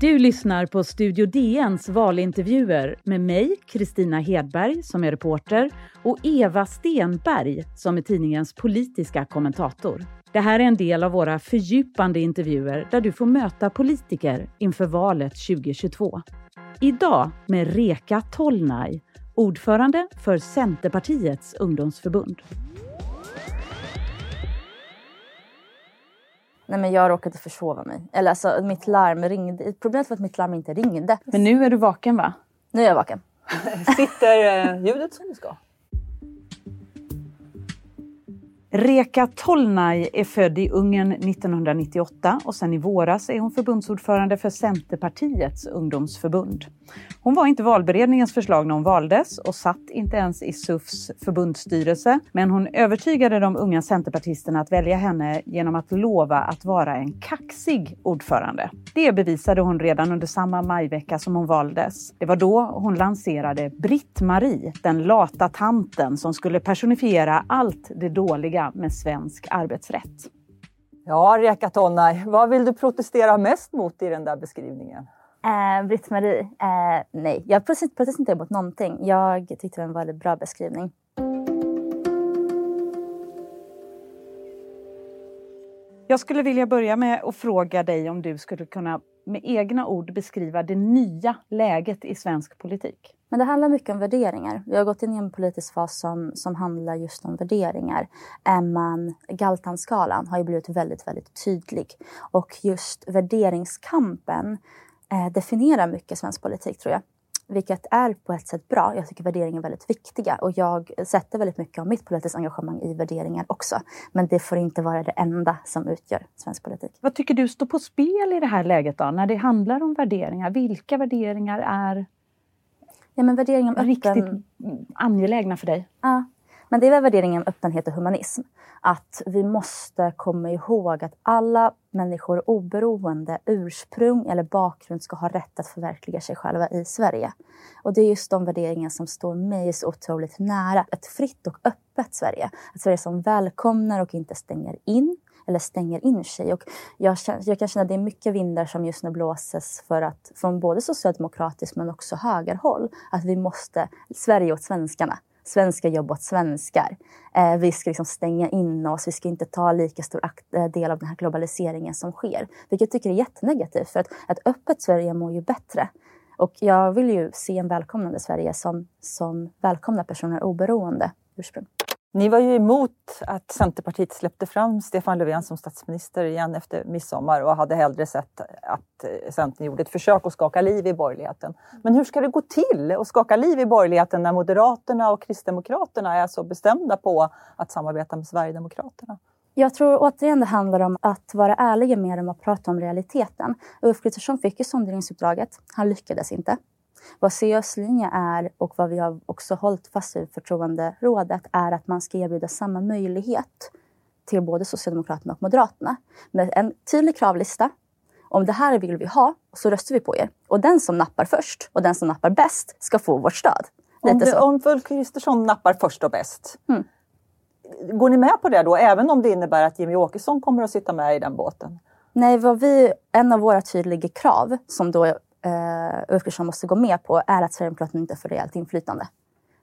Du lyssnar på Studio DNs valintervjuer med mig, Kristina Hedberg, som är reporter och Eva Stenberg, som är tidningens politiska kommentator. Det här är en del av våra fördjupande intervjuer där du får möta politiker inför valet 2022. Idag med Reka Tolnaj, ordförande för Centerpartiets ungdomsförbund. Nej men jag råkade försova mig. Eller alltså mitt larm ringde. Problemet var att mitt larm inte ringde. Men nu är du vaken va? Nu är jag vaken. Sitter eh, ljudet som det ska? Reka Tolnaj är född i Ungern 1998 och sen i våras är hon förbundsordförande för Centerpartiets ungdomsförbund. Hon var inte valberedningens förslag när hon valdes och satt inte ens i SUFs förbundsstyrelse. Men hon övertygade de unga centerpartisterna att välja henne genom att lova att vara en kaxig ordförande. Det bevisade hon redan under samma majvecka som hon valdes. Det var då hon lanserade Britt-Marie, den lata tanten som skulle personifiera allt det dåliga med svensk arbetsrätt. Ja, Reka Tolnaj, vad vill du protestera mest mot i den där beskrivningen? Eh, Britt-Marie, eh, nej. Jag protesterar inte mot någonting. Jag tyckte det var en väldigt bra beskrivning. Jag skulle vilja börja med att fråga dig om du skulle kunna med egna ord beskriva det nya läget i svensk politik. Men det handlar mycket om värderingar. Vi har gått in i en politisk fas som, som handlar just om värderingar. Man, Galtanskalan har ju blivit väldigt, väldigt tydlig. Och just värderingskampen eh, definierar mycket svensk politik tror jag. Vilket är på ett sätt bra. Jag tycker värderingar är väldigt viktiga och jag sätter väldigt mycket av mitt politiska engagemang i värderingar också. Men det får inte vara det enda som utgör svensk politik. Vad tycker du står på spel i det här läget då, när det handlar om värderingar? Vilka värderingar är ja, men värderingen öppen... riktigt angelägna för dig? Ja, men det är väl värderingen öppenhet och humanism. Att vi måste komma ihåg att alla människor oberoende ursprung eller bakgrund ska ha rätt att förverkliga sig själva i Sverige. Och det är just de värderingar som står mig så otroligt nära. Ett fritt och öppet Sverige. Ett Sverige som välkomnar och inte stänger in eller stänger in sig. Och jag, jag kan känna att det är mycket vindar som just nu blåses för att, från både socialdemokratiskt men också högerhåll. Att vi måste, Sverige åt svenskarna svenska jobb åt svenskar. Eh, vi ska liksom stänga in oss, vi ska inte ta lika stor eh, del av den här globaliseringen som sker. Vilket jag tycker är jättenegativt för att ett öppet Sverige mår ju bättre. Och jag vill ju se en välkomnande Sverige som, som välkomnar personer oberoende ursprung. Ni var ju emot att Centerpartiet släppte fram Stefan Löfven som statsminister igen efter midsommar och hade hellre sett att eh, Centern gjorde ett försök att skaka liv i borgerligheten. Men hur ska det gå till att skaka liv i borgerligheten när Moderaterna och Kristdemokraterna är så bestämda på att samarbeta med Sverigedemokraterna? Jag tror återigen det handlar om att vara ärliga med dem och prata om realiteten. Ulf Kristersson fick ju sonderingsuppdraget. Han lyckades inte. Vad CUs linje är och vad vi har också hållit fast vid förtroenderådet är att man ska erbjuda samma möjlighet till både Socialdemokraterna och Moderaterna med en tydlig kravlista. Om det här vill vi ha, så röstar vi på er. Och den som nappar först och den som nappar bäst ska få vårt stöd. Om, det, om Ulf Kristersson nappar först och bäst, mm. går ni med på det då, även om det innebär att Jimmy Åkesson kommer att sitta med i den båten? Nej, vad vi, en av våra tydliga krav som då eh, Ulf Kristersson måste gå med på är att Sverigedemokraterna inte får rejält inflytande.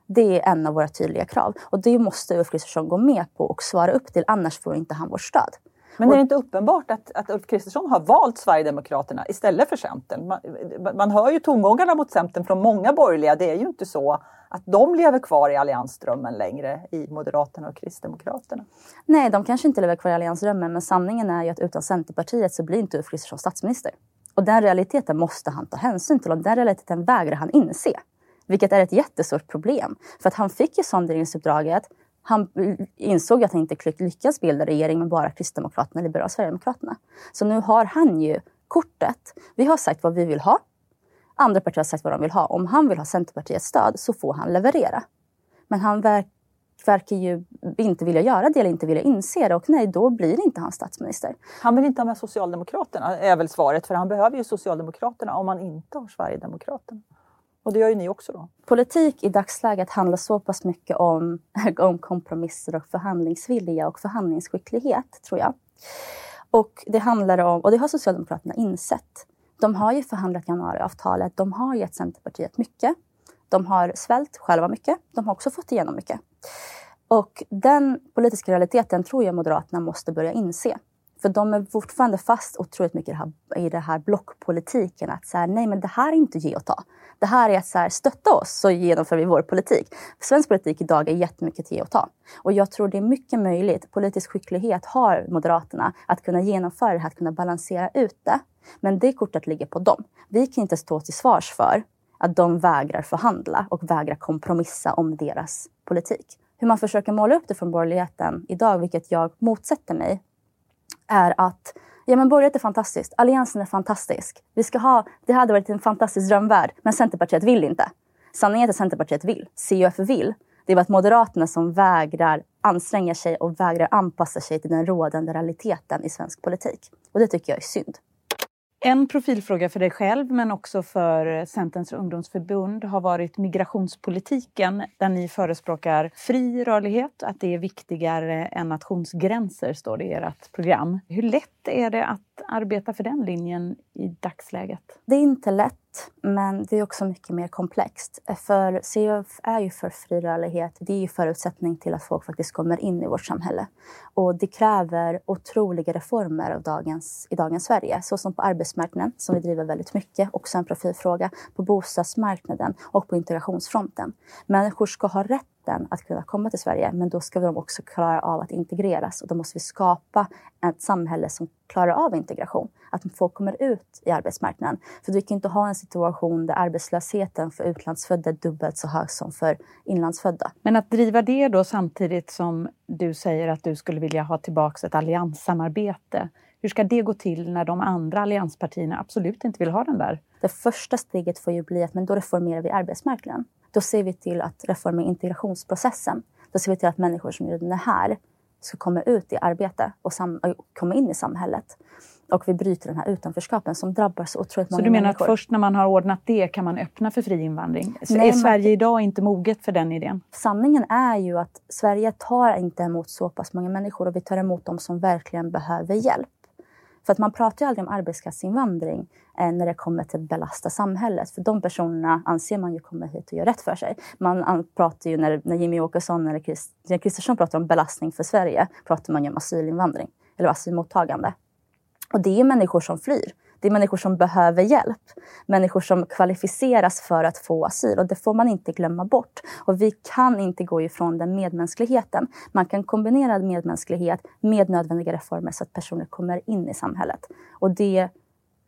Det är en av våra tydliga krav och det måste Ulf Kristersson gå med på och svara upp till, annars får inte han vårt stöd. Men är det inte uppenbart att, att Ulf Kristersson har valt Sverigedemokraterna istället för Centern? Man, man hör ju tongångarna mot Centern från många borgerliga. Det är ju inte så att de lever kvar i alliansdrömmen längre i Moderaterna och Kristdemokraterna. Nej, de kanske inte lever kvar i alliansdrömmen men sanningen är ju att utan Centerpartiet så blir inte Ulf Kristersson statsminister. Och den realiteten måste han ta hänsyn till och den realiteten vägrar han inse. Vilket är ett jättestort problem. För att han fick ju sonderingsuppdraget. Han insåg att han inte lyckas bilda regering med bara Kristdemokraterna, Liberalerna Sverigedemokraterna. Så nu har han ju kortet. Vi har sagt vad vi vill ha. Andra partier har sagt vad de vill ha. Om han vill ha Centerpartiets stöd så får han leverera. Men han verkar verkar ju inte vilja göra det eller inte vilja inse det och nej, då blir inte han statsminister. Han vill inte ha med Socialdemokraterna är väl svaret för han behöver ju Socialdemokraterna om han inte har Sverigedemokraterna. Och det gör ju ni också då. Politik i dagsläget handlar så pass mycket om, om kompromisser och förhandlingsvilja och förhandlingsskicklighet tror jag. Och det handlar om, och det har Socialdemokraterna insett, De har ju förhandlat januariavtalet. De har gett Centerpartiet mycket. De har svält själva mycket. De har också fått igenom mycket. Och den politiska realiteten tror jag Moderaterna måste börja inse. För de är fortfarande fast otroligt mycket i det här, i det här blockpolitiken. Att så här, nej men det här är inte ge och ta. Det här är att så här, stötta oss så genomför vi vår politik. Svensk politik idag är jättemycket ge och ta. Och jag tror det är mycket möjligt. Politisk skicklighet har Moderaterna att kunna genomföra det här, att kunna balansera ut det. Men det kortet ligger på dem. Vi kan inte stå till svars för att de vägrar förhandla och vägrar kompromissa om deras politik. Hur man försöker måla upp det från borgerligheten idag, vilket jag motsätter mig, är att ja, men borgerlighet är fantastiskt. Alliansen är fantastisk. Vi ska ha, det hade varit en fantastisk drömvärld, men Centerpartiet vill inte. Sanningen är att Centerpartiet vill. CUF vill. Det är att Moderaterna som vägrar anstränga sig och vägrar anpassa sig till den rådande realiteten i svensk politik. Och det tycker jag är synd. En profilfråga för dig själv men också för Centerns ungdomsförbund har varit migrationspolitiken där ni förespråkar fri rörlighet, att det är viktigare än nationsgränser, står det i ert program. Hur lätt är det att arbeta för den linjen i dagsläget? Det är inte lätt, men det är också mycket mer komplext. För CUF är ju för fri rörlighet. Det är ju förutsättning till att folk faktiskt kommer in i vårt samhälle. Och det kräver otroliga reformer av dagens, i dagens Sverige. Så som på arbetsmarknaden, som vi driver väldigt mycket, också en profilfråga. På bostadsmarknaden och på integrationsfronten. Människor ska ha rätt rätten att kunna komma till Sverige. Men då ska de också klara av att integreras och då måste vi skapa ett samhälle som klarar av integration. Att folk kommer ut i arbetsmarknaden. För vi kan inte ha en situation där arbetslösheten för utlandsfödda är dubbelt så hög som för inlandsfödda. Men att driva det då samtidigt som du säger att du skulle vilja ha tillbaka ett allianssamarbete. Hur ska det gå till när de andra allianspartierna absolut inte vill ha den där? Det första steget får ju bli att men då reformerar vi arbetsmarknaden. Då ser vi till att reformera integrationsprocessen. Då ser vi till att människor som redan är här ska komma ut i arbete och, och komma in i samhället. Och vi bryter den här utanförskapen som drabbar så otroligt många Så du menar människor. att först när man har ordnat det kan man öppna för fri invandring? Nej, är Sverige man... idag inte moget för den idén? Sanningen är ju att Sverige tar inte emot så pass många människor och vi tar emot dem som verkligen behöver hjälp. För att man pratar ju aldrig om arbetskraftsinvandring eh, när det kommer till att belasta samhället. För de personerna anser man ju kommer hit och gör rätt för sig. Man pratar ju när, när Jimmy Åkesson eller Kristersson pratar om belastning för Sverige, pratar man ju om asylinvandring eller asylmottagande. Och det är människor som flyr. Det är människor som behöver hjälp. Människor som kvalificeras för att få asyl och det får man inte glömma bort. Och vi kan inte gå ifrån den medmänskligheten. Man kan kombinera medmänsklighet med nödvändiga reformer så att personer kommer in i samhället. Och det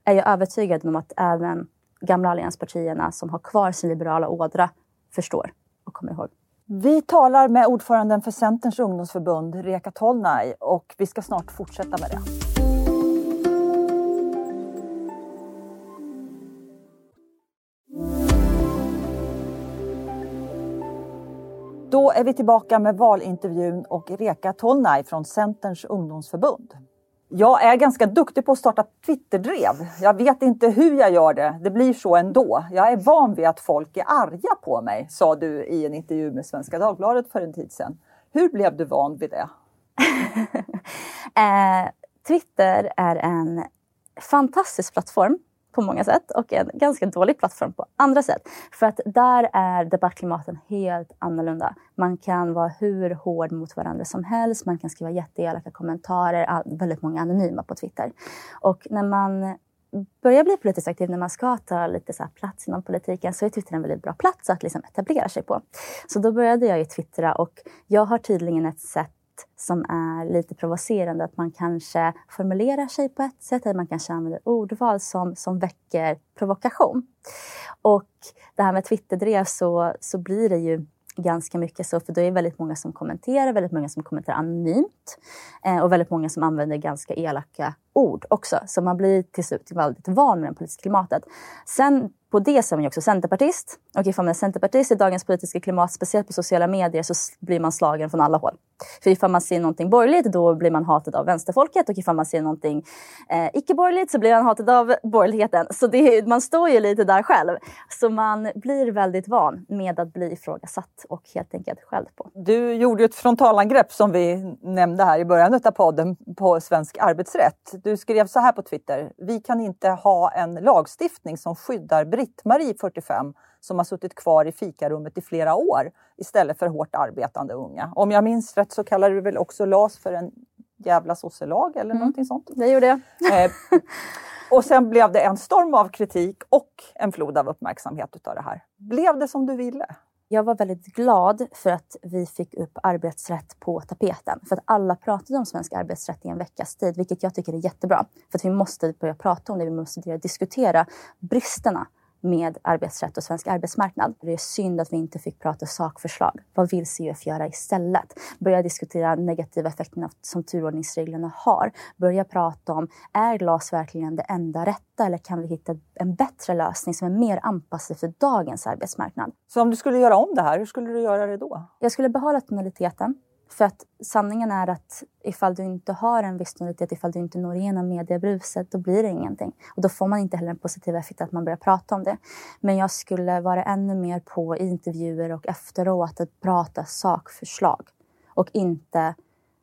är jag övertygad om att även gamla allianspartierna som har kvar sin liberala ådra förstår och kommer ihåg. Vi talar med ordföranden för Centerns ungdomsförbund, Reka Tolnaj, och vi ska snart fortsätta med det. Då är vi tillbaka med valintervjun och Reka Tolnaj från Centerns ungdomsförbund. Jag är ganska duktig på att starta Twitterdrev. Jag vet inte hur jag gör det. Det blir så ändå. Jag är van vid att folk är arga på mig, sa du i en intervju med Svenska Dagbladet för en tid sedan. Hur blev du van vid det? eh, Twitter är en fantastisk plattform på många sätt och en ganska dålig plattform på andra sätt. För att där är debattklimaten helt annorlunda. Man kan vara hur hård mot varandra som helst. Man kan skriva jätteelaka kommentarer. Väldigt många anonyma på Twitter. Och när man börjar bli politiskt aktiv, när man ska ta lite så plats inom politiken, så är Twitter en väldigt bra plats att liksom etablera sig på. Så då började jag ju twittra och jag har tydligen ett sätt som är lite provocerande. Att man kanske formulerar sig på ett sätt eller man kanske använder ordval som, som väcker provokation. Och det här med Twitterdrev så, så blir det ju ganska mycket så, för det är väldigt många som kommenterar, väldigt många som kommenterar anonymt eh, och väldigt många som använder ganska elaka ord också. Så man blir till slut väldigt van med det politiska klimatet. Sen på det så är man ju också centerpartist. Och ifall man är centerpartist i dagens politiska klimat, speciellt på sociala medier, så blir man slagen från alla håll. För ifall man ser någonting borgerligt, då blir man hatad av vänsterfolket. Och ifall man ser någonting eh, icke-borgerligt så blir man hatad av borgerligheten. Så det, man står ju lite där själv. Så man blir väldigt van med att bli ifrågasatt och helt enkelt skälld på. Du gjorde ett frontalangrepp som vi nämnde här i början av podden på svensk arbetsrätt du skrev så här på Twitter. Vi kan inte ha en lagstiftning som skyddar Britt-Marie, 45, som har suttit kvar i fikarummet i flera år istället för hårt arbetande unga. Om jag minns rätt så kallar du väl också LAS för en jävla sosselag eller mm. någonting sånt? Det gjorde jag. Eh, och sen blev det en storm av kritik och en flod av uppmärksamhet utav det här. Blev det som du ville? Jag var väldigt glad för att vi fick upp arbetsrätt på tapeten. För att alla pratade om svensk arbetsrätt i en veckas tid, vilket jag tycker är jättebra. För att vi måste börja prata om det, vi måste börja diskutera bristerna med arbetsrätt och svensk arbetsmarknad. Det är synd att vi inte fick prata sakförslag. Vad vill CUF göra istället? Börja diskutera negativa effekterna som turordningsreglerna har. Börja prata om, är glas verkligen det enda rätta eller kan vi hitta en bättre lösning som är mer anpassad för dagens arbetsmarknad? Så om du skulle göra om det här, hur skulle du göra det då? Jag skulle behålla tonaliteten. För att sanningen är att ifall du inte har en viss tonalitet, ifall du inte når igenom mediebruset, då blir det ingenting. Och då får man inte heller en positiv effekt att man börjar prata om det. Men jag skulle vara ännu mer på i intervjuer och efteråt att prata sakförslag. Och inte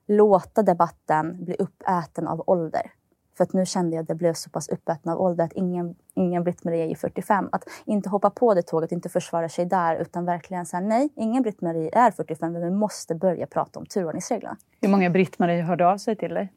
låta debatten bli uppäten av ålder. För att nu kände jag att det blev så pass uppäten av ålder att ingen, ingen Britt-Marie är 45. Att inte hoppa på det tåget, inte försvara sig där utan verkligen säga nej, ingen Britt-Marie är 45 men vi måste börja prata om turordningsreglerna. Hur många Britt-Marie hörde av sig till dig?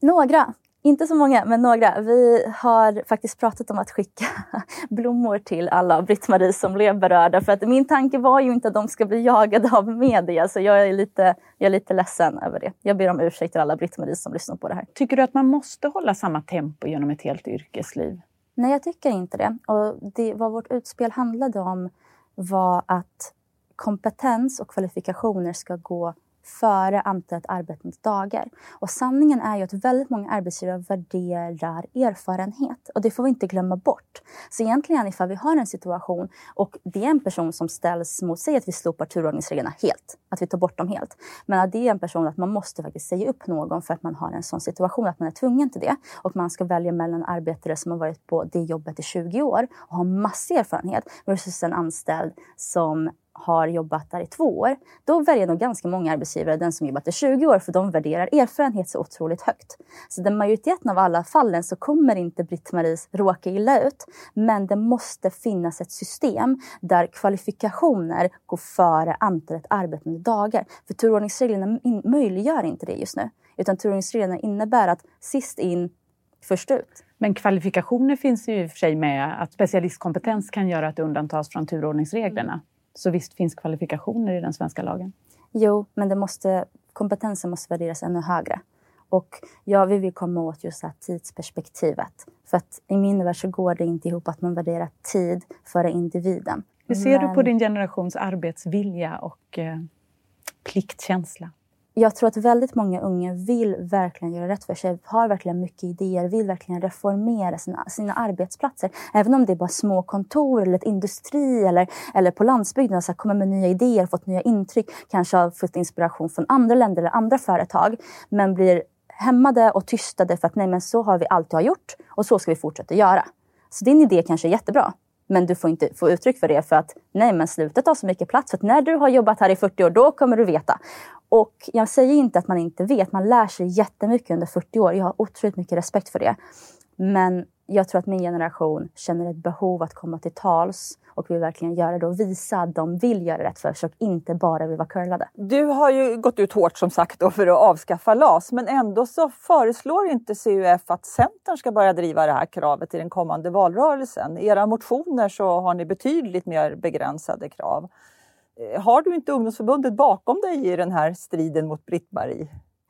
Några. Inte så många, men några. Vi har faktiskt pratat om att skicka blommor till alla Britt-Marie som blev berörda. För att min tanke var ju inte att de ska bli jagade av media, så jag är lite, jag är lite ledsen över det. Jag ber om ursäkt till alla Britt-Marie som lyssnar på det här. Tycker du att man måste hålla samma tempo genom ett helt yrkesliv? Nej, jag tycker inte det. Och det, vad vårt utspel handlade om var att kompetens och kvalifikationer ska gå före antalet arbetade dagar. Och sanningen är ju att väldigt många arbetsgivare värderar erfarenhet och det får vi inte glömma bort. Så egentligen ifall vi har en situation och det är en person som ställs mot, säg att vi slopar turordningsreglerna helt, att vi tar bort dem helt. Men att det är en person att man måste faktiskt säga upp någon för att man har en sån situation att man är tvungen till det. Och man ska välja mellan arbetare som har varit på det jobbet i 20 år och har massor erfarenhet versus en anställd som har jobbat där i två år, då väljer nog ganska många arbetsgivare den som jobbat i 20 år för de värderar erfarenhet så otroligt högt. Så den majoriteten av alla fallen så kommer inte Britt-Maries råka illa ut. Men det måste finnas ett system där kvalifikationer går före antalet arbetade dagar. För turordningsreglerna möjliggör inte det just nu. Utan turordningsreglerna innebär att sist in, först ut. Men kvalifikationer finns ju i och för sig med. Att specialistkompetens kan göra att det undantas från turordningsreglerna. Så visst finns kvalifikationer i den svenska lagen? Jo, men det måste, kompetensen måste värderas ännu högre. Och ja, vi vill komma åt just det här tidsperspektivet. För att i min värld så går det inte ihop att man värderar tid före individen. Hur ser men... du på din generations arbetsvilja och eh, pliktkänsla? Jag tror att väldigt många unga vill verkligen göra rätt för sig, har verkligen mycket idéer, vill verkligen reformera sina, sina arbetsplatser. Även om det är bara små kontor eller ett industri eller, eller på landsbygden, så kommer med nya idéer, fått nya intryck, kanske har fått inspiration från andra länder eller andra företag, men blir hämmade och tystade för att nej men så har vi alltid har gjort och så ska vi fortsätta göra. Så din idé kanske är jättebra, men du får inte få uttryck för det för att nej men slutet tar så mycket plats för att när du har jobbat här i 40 år då kommer du veta. Och jag säger inte att man inte vet, man lär sig jättemycket under 40 år. Jag har otroligt mycket respekt för det. Men jag tror att min generation känner ett behov att komma till tals och vill verkligen göra det och visa att de vill göra rätt för sig och inte bara vill vara curlade. Du har ju gått ut hårt som sagt då för att avskaffa LAS men ändå så föreslår inte CUF att Centern ska börja driva det här kravet i den kommande valrörelsen. I era motioner så har ni betydligt mer begränsade krav. Eh, har du inte ungdomsförbundet bakom dig i den här striden mot Britt-Marie?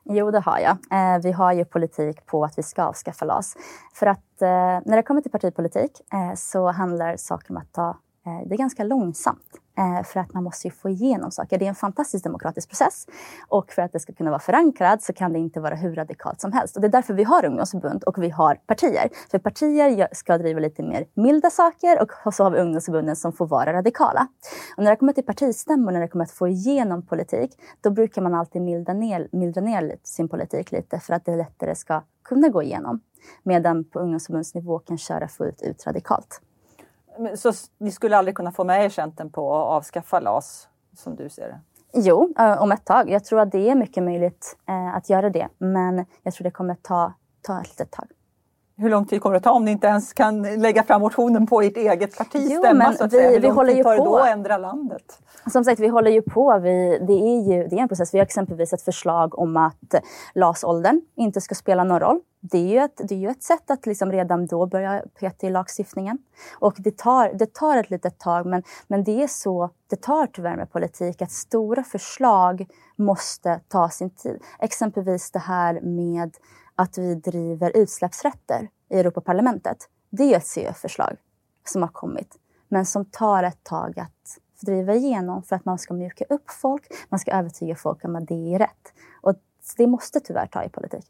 Jo, det har jag. Eh, vi har ju politik på att vi ska avskaffa LAS. För att eh, när det kommer till partipolitik eh, så handlar saker om att ta eh, det är ganska långsamt. Eh, för att man måste ju få igenom saker. Det är en fantastisk demokratisk process. Och för att det ska kunna vara förankrad så kan det inte vara hur radikalt som helst. Och det är därför vi har ungdomsförbund och vi har partier. För partier ska driva lite mer milda saker och så har vi ungdomsförbunden som får vara radikala. Och när det kommer till partistämmor, när det kommer att få igenom politik, då brukar man alltid milda ner, mildra ner sin politik lite för att det lättare ska kunna gå igenom. Medan på ungdomsförbundsnivå kan köra fullt ut radikalt. Så ni skulle aldrig kunna få med er Centern på att avskaffa LAS som du ser det? Jo, eh, om ett tag. Jag tror att det är mycket möjligt eh, att göra det. Men jag tror det kommer ta ta ett litet tag. Hur lång tid kommer det ta om ni inte ens kan lägga fram motionen på ert eget partis Jo, stämma? men Så att vi- säga? Hur vi håller ju tar det på. då att ändra landet? Som sagt, vi håller ju på. Vi, det, är ju, det är en process. Vi har exempelvis ett förslag om att LAS-åldern inte ska spela någon roll. Det är ju ett, det är ju ett sätt att liksom redan då börja peta i lagstiftningen. Och det tar, det tar ett litet tag, men, men det är så det tar tyvärr med politik, att stora förslag måste ta sin tid. Exempelvis det här med att vi driver utsläppsrätter i Europaparlamentet. Det är ett CF-förslag som har kommit, men som tar ett tag att driva igenom för att man ska mjuka upp folk, man ska övertyga folk om att det är rätt. Och det måste tyvärr ta i politik.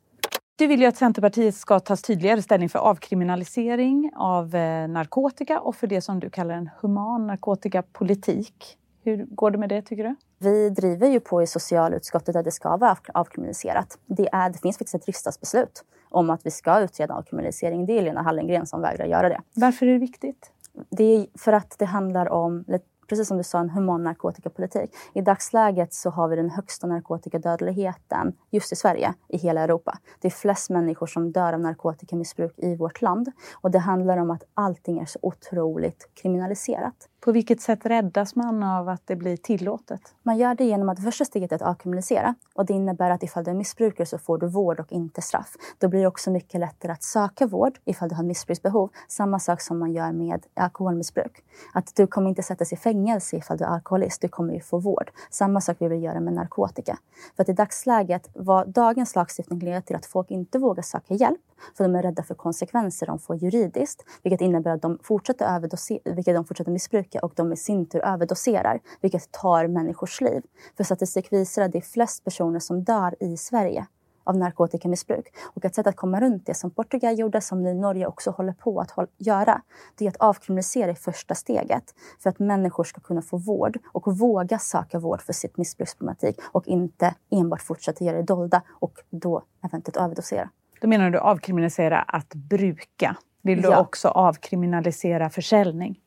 Du vill ju att Centerpartiet ska ta tydligare ställning för avkriminalisering av eh, narkotika och för det som du kallar en human narkotikapolitik. Hur går det med det tycker du? Vi driver ju på i socialutskottet att det ska vara av- avkriminaliserat. Det, är, det finns faktiskt ett riksdagsbeslut om att vi ska utreda avkriminalisering. Det är Lena Hallengren som vägrar göra det. Varför är det viktigt? Det är för att det handlar om, precis som du sa, en human narkotikapolitik. I dagsläget så har vi den högsta narkotikadödligheten just i Sverige, i hela Europa. Det är flest människor som dör av narkotikamissbruk i vårt land. Och det handlar om att allting är så otroligt kriminaliserat. På vilket sätt räddas man av att det blir tillåtet? Man gör det genom att första steget är att avkriminalisera. Och det innebär att ifall du är missbrukare så får du vård och inte straff. Då blir det också mycket lättare att söka vård ifall du har missbruksbehov. Samma sak som man gör med alkoholmissbruk. Att du kommer inte sättas i fängelse ifall du är alkoholist. Du kommer ju få vård. Samma sak vill vi göra med narkotika. För att i dagsläget, vad dagens lagstiftning leder till att folk inte vågar söka hjälp för de är rädda för konsekvenser de får juridiskt, vilket innebär att de fortsätter, överdose- vilket de fortsätter missbruka och de i sin tur överdoserar, vilket tar människors liv. För statistik visar att det är flest personer som dör i Sverige av narkotikamissbruk. Och ett sätt att komma runt det som Portugal gjorde, som nu Norge också håller på att göra, det är att avkriminalisera i första steget för att människor ska kunna få vård och våga söka vård för sitt missbruksproblematik och inte enbart fortsätta göra det dolda och då eventuellt överdosera. Då menar du avkriminalisera att bruka. Vill du Ja. också avkriminalisera försäljning?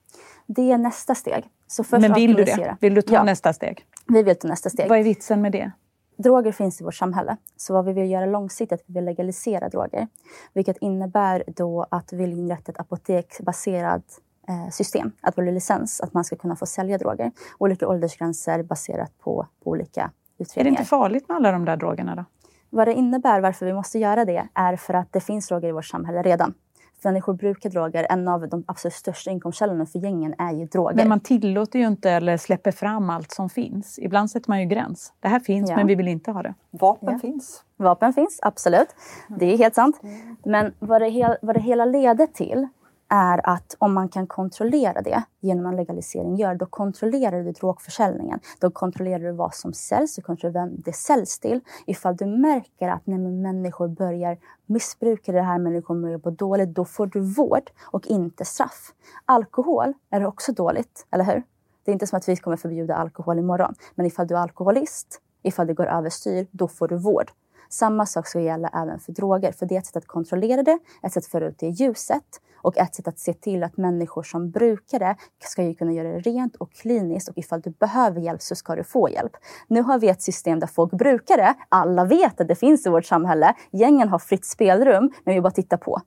Det är nästa steg. Så först Men vill du det? Vill du ta Ja. nästa steg? Vi vill ta nästa steg. Vad är vitsen med det? Droger finns i vårt samhälle. Så vad vi vill göra långsiktigt är att vi vill legalisera droger. Vilket innebär då att vi vill inrätta ett apoteksbaserat eh, system. Att vara licens, att man ska kunna få sälja droger. Olika åldersgränser baserat på, på olika Är det utredningar. inte farligt med alla de där drogerna då? Vad det innebär, varför vi måste göra det, är för att det finns droger i vårt samhälle redan. Människor brukar droger. En av de absolut största inkomstkällorna för gängen är ju droger. Men man tillåter ju inte eller släpper fram allt som finns. Ibland sätter man ju gräns. Det här finns Ja. men vi vill inte ha det. Vapen Ja. finns. Vapen finns, absolut. Det är helt sant. Men vad det, hel, vad det hela leder till är att om man kan kontrollera det genom en legalisering, gör, då kontrollerar du drogförsäljningen. Då kontrollerar du vad som säljs, och kontrollerar vem det säljs till. Ifall du märker att nej, människor börjar missbruka det här, människor börjar på dåligt, då får du vård och inte straff. Alkohol är också dåligt, eller hur? Det är inte som att vi kommer förbjuda alkohol imorgon. Men ifall du är alkoholist, ifall det går överstyr, då får du vård. Samma sak ska gälla även för droger. För det är ett sätt att kontrollera det, ett sätt att föra ut det i ljuset och ett sätt att se till att människor som brukar det ska ju kunna göra det rent och kliniskt och ifall du behöver hjälp så ska du få hjälp. Nu har vi ett system där folk brukar det. Alla vet att det finns i vårt samhälle. Gängen har fritt spelrum, men vi bara tittar på.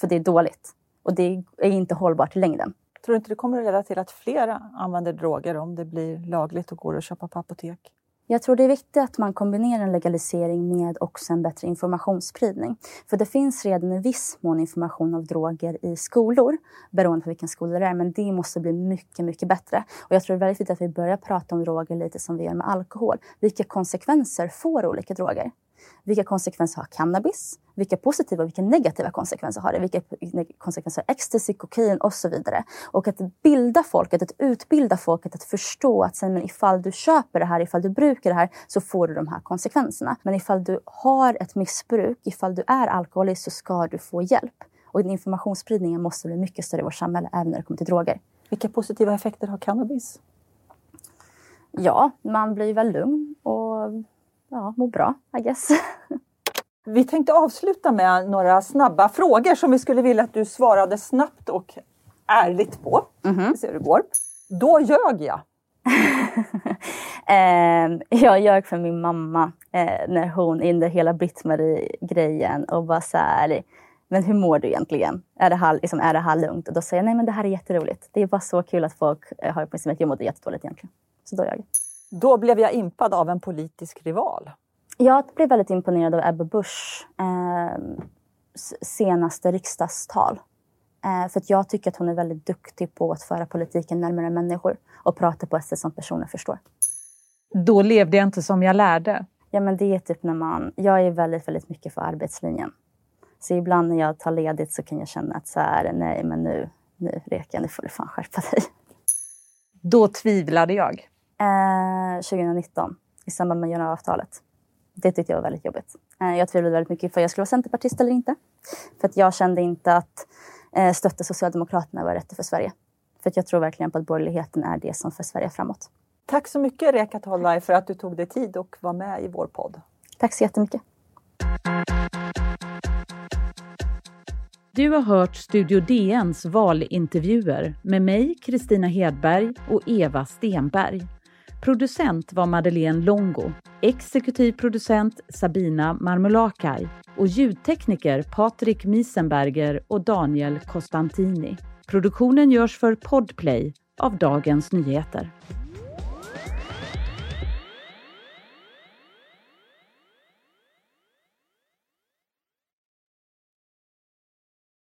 För det är dåligt. Och det är inte hållbart i längden. Tror du inte det kommer att leda till att fler använder droger om det blir lagligt och går att köpa på apotek? Jag tror det är viktigt att man kombinerar en legalisering med också en bättre informationsspridning. För det finns redan i viss mån information av droger i skolor, beroende på vilken skola det är, men det måste bli mycket, mycket bättre. Och jag tror det är väldigt viktigt att vi börjar prata om droger lite som vi gör med alkohol. Vilka konsekvenser får olika droger? Vilka konsekvenser har cannabis? Vilka positiva och vilka negativa konsekvenser har det? Vilka konsekvenser har ecstasy, kokain och så vidare? Och att bilda folket, att utbilda folket att förstå att sen, men ifall du köper det här, ifall du brukar det här så får du de här konsekvenserna. Men ifall du har ett missbruk, ifall du är alkoholist så ska du få hjälp. Och den informationsspridningen måste bli mycket större i vårt samhälle, även när det kommer till droger. Vilka positiva effekter har cannabis? Ja, man blir väl lugn och ja, mår bra, I guess. Vi tänkte avsluta med några snabba frågor som vi skulle vilja att du svarade snabbt och ärligt på. Mhm. Vi ser hur det går. Då ljög jag. eh, jag ljög för min mamma eh, när hon under hela Britt-Marie-grejen och bara så här, men hur mår du egentligen? Är det, här, liksom, är det här lugnt? Och då säger jag, nej men det här är jätteroligt. Det är bara så kul att folk eh, har uppmärksamhet. Jag mådde jättedåligt egentligen. Så då jag. Då blev jag impad av en politisk rival. Jag blev väldigt imponerad av Ebba Busch eh, senaste riksdagstal. Eh, för jag tycker att hon är väldigt duktig på att föra politiken närmare människor och prata på ett sätt som personer förstår. Då levde jag inte som jag lärde. Ja, men det är typ när man... Jag är väldigt, väldigt mycket för arbetslinjen. Så ibland när jag tar ledigt så kan jag känna att så här, nej men nu, nu Reka, nu får du fan skärpa dig. Då tvivlade jag. Eh, 2019, i samband med januariavtalet. Det tyckte jag var väldigt jobbigt. Eh, jag tvivlade väldigt mycket för jag skulle vara centerpartist eller inte. För att jag kände inte att eh, stötta Socialdemokraterna var rätt för Sverige. För att jag tror verkligen på att borgerligheten är det som för Sverige framåt. Tack så mycket Reka Tolvaj för att du tog dig tid och var med i vår podd. Tack så jättemycket. Du har hört Studio DNs valintervjuer med mig, Kristina Hedberg och Eva Stenberg. Producent var Madeleine Longo, exekutiv producent Sabina Marmulakai och ljudtekniker Patrik Miesenberger och Daniel Costantini. Produktionen görs för Podplay av Dagens Nyheter.